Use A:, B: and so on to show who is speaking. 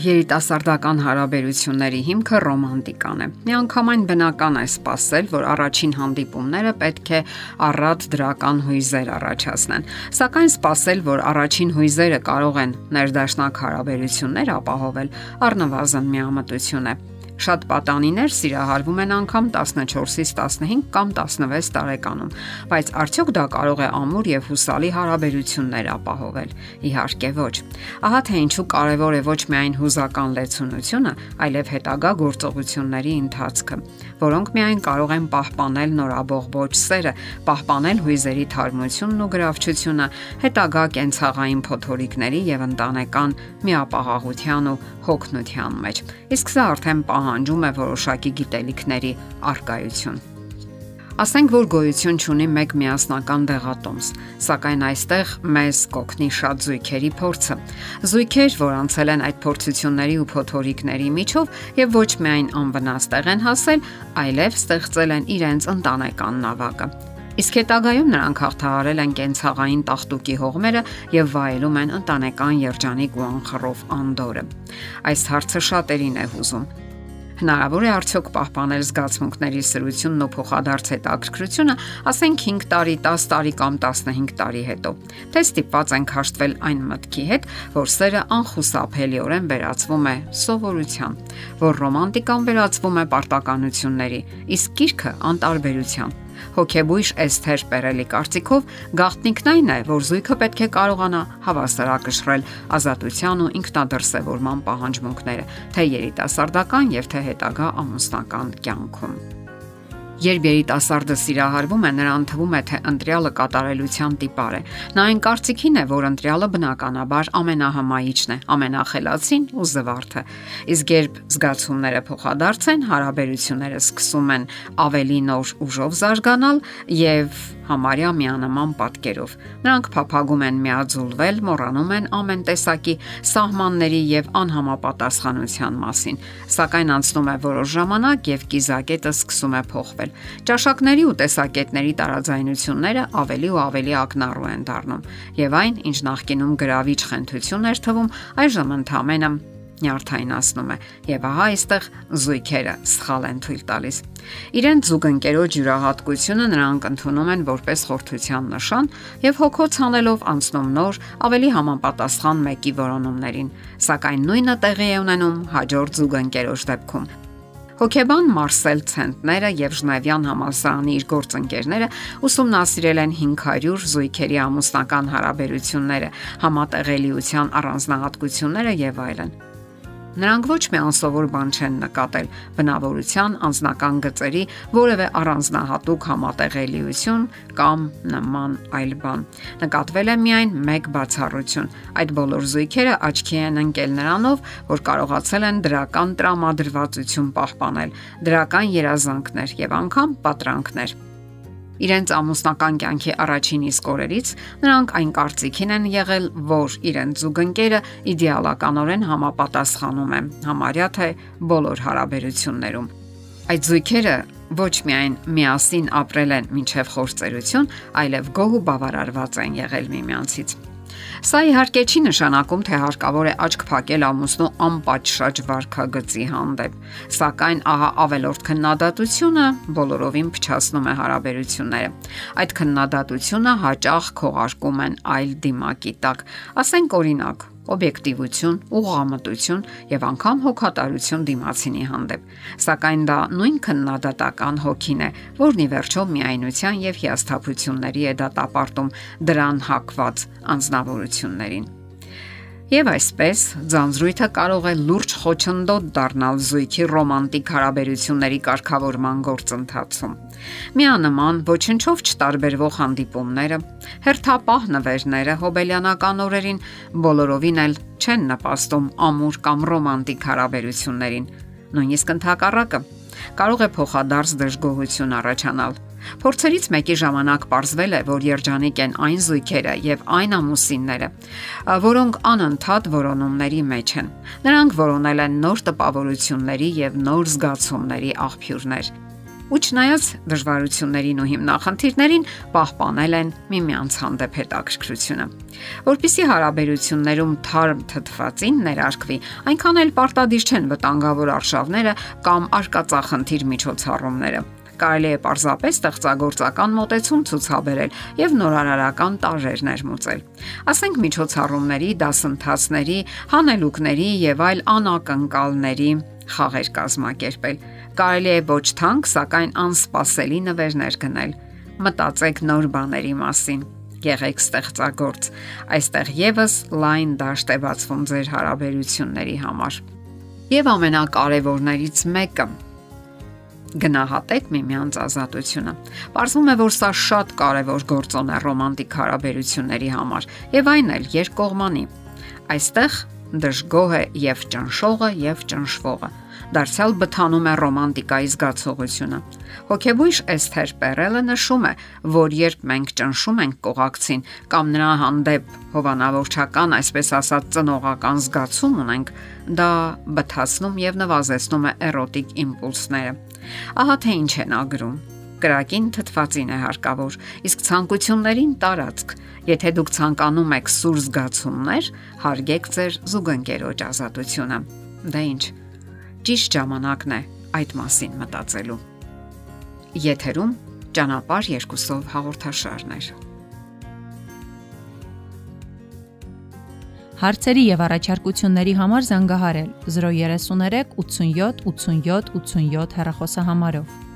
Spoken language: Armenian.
A: երիտասարդական հարաբերությունների հիմքը ռոմանտիկան է։ Միանգամայն բնական է սпасել, որ առաջին հանդիպումները պետք է առատ դրական հույզեր առաջացնեն։ Սակայն սпасել, որ առաջին հույզերը կարող են ներդաշնակ հարաբերություններ ապահովել, առնվազն միամտություն է։ Շատ պատանիներ սիրահարվում են անգամ 14-ից 15 կամ 16 տարեկանում, բայց արդյոք դա կարող է ամուր եւ հուսալի հարաբերություններ ապահովել։ Իհարկե ոչ։ Ահա թե ինչու կարևոր է ոչ միայն հուզական լեցունությունը, այլև հետագա գործողությունների ընթացքը, որոնք միայն կարող են պահպանել նորաբողբոջ սերը, պահպանել հույզերի թարմությունն ու գրավչությունը հետագա կենցաղային փոթորիկների եւ ընտանեկան միապաղաղության ու հոգնության մեջ։ Իսկ սա արդեն պահանջում է որոշակի գիտելիքների արկայություն։ Ասենք որ գոյություն ունի մեկ միասնական դեղատոմս, սակայն այստեղ մեզ կոգնի շատ զույգերի փորձը։ Զույգեր, որ անցել են այդ փորձությունների ու փոթորիկների միջով եւ ոչ միայն անվնաս տեղ են հասել, այլև ստեղծել են իրենց ընտանեկան նավակը։ Իսկ հետագայում նրանք հաղթահարել են կենցաղային տախտուկի հողմերը եւ վայելում են ընտանեկան երջանիկ ու անխռով անդորը։ Այս հարցը շատերին է հուզում։ Հնարավոր է արդյոք պահպանել զգացմունքների սրությունն ու փոխադարձ հետաքրքրությունը, ասենք 5 տարի, 10 տարի կամ 15 տարի հետո։ Թե ստիպված ենք հաշտվել այն մտքի հետ, որ սերը անխուսափելիորեն վերածվում է սովորության, որ ռոմանտիկան վերածվում է պարտականությունների, իսկ գիրքը անտարբերության հոգեբույժ Էսթեր Պերելի կարծիքով գաղտնիքն այն է, որ զույգը պետք է կարողանա հավասարակշռել ազատության ու ինքնադրսևորման պահանջմունքները, թե երիտասարդական եւ թե հետագա ամուսնական կյանքում։ Երբ երիտասարդը սիրահարվում է, նրան թվում է, թե ընտրյալը կատարելության տիպար է։ Նա այն կարծիքին է, որ ընտրյալը բնականաբար ամենահամայիչն է, ամենախելացին ու զվարթը։ Իսկ երբ զգացումները փոխադարձ են, հարաբերությունները սկսում են ավելի նոր ուժով զարգանալ եւ համարյա միանման պատկերով։ Նրանք փափագում են միաձուլվել, մոռանում են ամեն տեսակի սահմանների եւ անհամապատասխանության մասին։ Սակայն անցնում է որոշ ժամանակ եւ կիզակետը սկսում է փոխվել։ Ճաշակների ու տեսակետների տարաձայնությունները ավելի ու ավելի ակնառու են դառնում, եւ այն, ինչ նախկինում գրավիչ խնդություն էր թվում, այժմ ընդհանրապես նյարդայնացնում է եւ ահա այստեղ զույգերը սխալ են թույլ տալիս։ Իրենց զուգընկերոջ յուրահատկությունը նրանք ընդունում են որպես խորթության նշան եւ հոգոց հանելով անցնում նոր, ավելի համապատասխան մեկի որոնումներին, սակայն նույնը տեղի է ունենում հաջորդ զուգընկերոջ դեպքում։ Հոկեբան Մարսել Ցենտները եւ Ժնևյան համալսարանի իր գործընկերները ուսումնասիրել են 500 զույգերի ամուսնական հարաբերությունները, համատեղելիության առանձնահատկությունները եւ այլն։ Նրանք ոչ մի անսովոր բան չեն նկատել բնավորության անձնական գծերի որևէ առանձնահատուկ համատեղելիություն կամ նման այլ բան։ Նկատվել է միայն մեկ բացառություն։ Այդ բոլոր զույգերը աչքի են ընկել նրանով, որ կարողացել են դրական տրամադրվածություն պահպանել, դրական երազանքներ եւ անգամ պատրանքներ Իրենց ամուսնական կյանքի առաջին իսկ օրերից նրանք այն կարծիքին են եղել, որ իրենց զուգընկերը իդեալականորեն համապատասխանում է համարյա թե բոլոր հարաբերություններում։ Այդ զույգերը ոչ միայն միասին ապրել են մինչև խորցերություն, այլև գոհ ու բավարարված են եղել միմյանցից։ Սա իհարկե չի նշանակում, թե հարկավոր է աչք փակել ամուսնու անպատշաճ վարքագծի հանդեպ, սակայն ահա ավելորդ քննադատությունը բոլորովին փչացնում է հարաբերությունները։ Այդ քննադատությունը հաճախ քողարկում են այլ դիմակի տակ։ Ասենք օրինակ, օբյեկտիվություն, ուղղամտություն եւ անգամ հոգատարություն դիմացինի հանդեպ։ Սակայն դա նույն քննադատական հոգին է, որն ի վերջո միայնության եւ հիասթափությունների է դատապարտում դրան հակված անznավորություններին։ Եվ այսպես ձանձրույթը կարող է լուրջ խոչընդոտ դառնալ զույգի ռոմանտիկ հարաբերությունների կարգավորման գործընթացում։ Միանման ոչնչով չտարբերվող հանդիպումները, հերթապահ նվերները հոբելյանական օրերին բոլորովին էլ չեն նպաստում ամուր կամ ռոմանտիկ հարաբերություններին, նույնիսկ ընդհակառակը կարող է փոխադարձ դժգոհություն առաջանալ Փորձերից մեկի ժամանակ ողջվել է, որ երջանիկ են այն զույգերը եւ այն ամուսինները, որոնք անընդհատ որոնումների մեջ են։ Նրանք որոնել են նոր տպավորությունների եւ նոր զգացումների աղբյուրներ։ ու չնայած դժվարություններին ու հիմնախնդիրներին պահպանել են միմյանց հանդեպ հետաքրքրությունը։ Որպիսի հարաբերություններում թարմ թթվածին ներարկվի, այնքան էլ պարտադիր չեն վտանգավոր արշավները կամ արկածախնդիր միջոցառումները կարելի է պարզապես ստեղծագործական մոտեցում ցուցաբերել եւ նորարարական տարեր ներմուծել։ Ասենք միջոցառումների, դասընթացների, հանելուկների եւ այլ անակնկալների խաղեր կազմակերպել։ Կարելի է ոչ թանկ, սակայն անսպասելի նվերներ գնել։ Մտածեք նոր բաների մասին եղեք ստեղծագործ։ Այստեղ եւս լայն դաշտ է բացվում ձեր հարաբերությունների համար։ Եվ ամենակարևորներից մեկը գնահատեք միմյանց ազատությունը։ Պարզվում է, որ սա շատ կարևոր գործոն է ռոմանտիկ հարաբերությունների համար, եւ այն էլ երկկողմանի։ Այստեղ դժգոհ է եւ ճնշողը եւ ճնշվողը դարձյալ բթանում է ռոմանտիկայի զգացողությունը։ Հոգեբույժ Էսթեր Պերելը նշում է, որ երբ մենք ճնշում ենք կողակցին կամ նրա հանդեպ հովանավորչական, այսպես ասած, ծնողական զգացում ունենք, դա բթացնում եւ նվազեցնում է էրոտիկ իմպուլսները։ Ահա թե ինչ են ագրում կրակին թթվածին է հարկավոր, իսկ ցանկություններին տարածք։ Եթե դուք ցանկանում եք սուր զգացումներ, հարգեք ձեր զուգընկերոջ ազատությունը։ Դա ինչ ճիշտ ժամանակն է այդ մասին մտածելու։ Եթերում ճանապար երկուսով հաղորդաշարներ։
B: Հարցերի եւ առաջարկությունների համար զանգահարել 033 87 87 87 հեռախոսահամարով։